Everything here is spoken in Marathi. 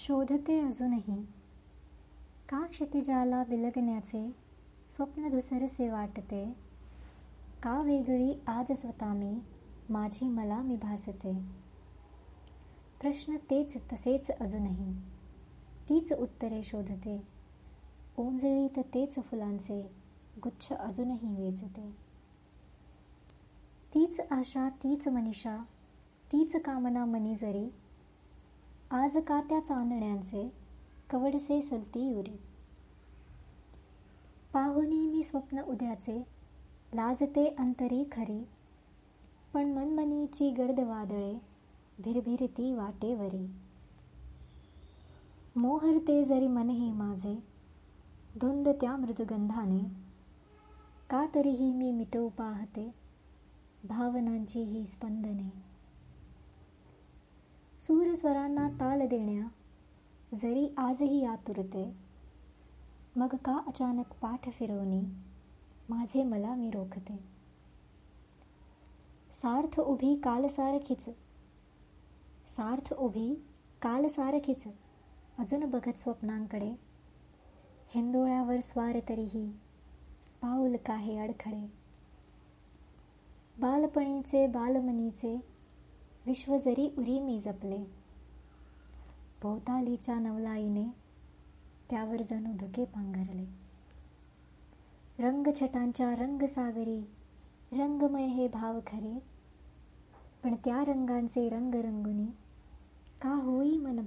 शोधते अजूनही. का क्षितिजाला विलगण्याचे स्वप्न धुसरसे वाटते? का वेगळी आज स्वतः मी माझी मला मी भासते प्रश्न तेच तसेच अजूनही. तीच उत्तरे शोधते. ओंजळीत तेच फुलांचे गुच्छ अजूनही वेचते. तीच आशा तीच मनीषा तीच कामना मनी जरी आज का त्या चांदण्यांचे कवडसे सलती उरे? पाहुनी मी स्वप्न उद्याचे लाजते अंतरी खरी. पण मनमनीची गर्द वादळे भिरभिरती वाटेवरी मोहरते जरी मन हे माझे धुंद त्या मृदुगंधाने. का तरीही मी मिटवू पाहते भावनांची ही स्पंदने. सूरस्वरांना ताल देण्या जरी आजही आतुरते मग का अचानक पाठ फिरवणी माझे मला मी रोखते. सार्थ उभी कालसारखीच सार्थ उभी कालसारखीच अजून बघत स्वप्नांकडे. हिंदोळ्यावर स्वार तरीही पाऊल काहे अडखळे. बालपणीचे बालमनीचे विश्व जरी उरी मी जपले भोवतालीच्या नवलाईने त्यावर जणू धुके पांघरले. रंगछटांच्या रंगसागरी रंगमय हे भाव खरे पण त्या रंगांचे रंग रंगुनी का होई मन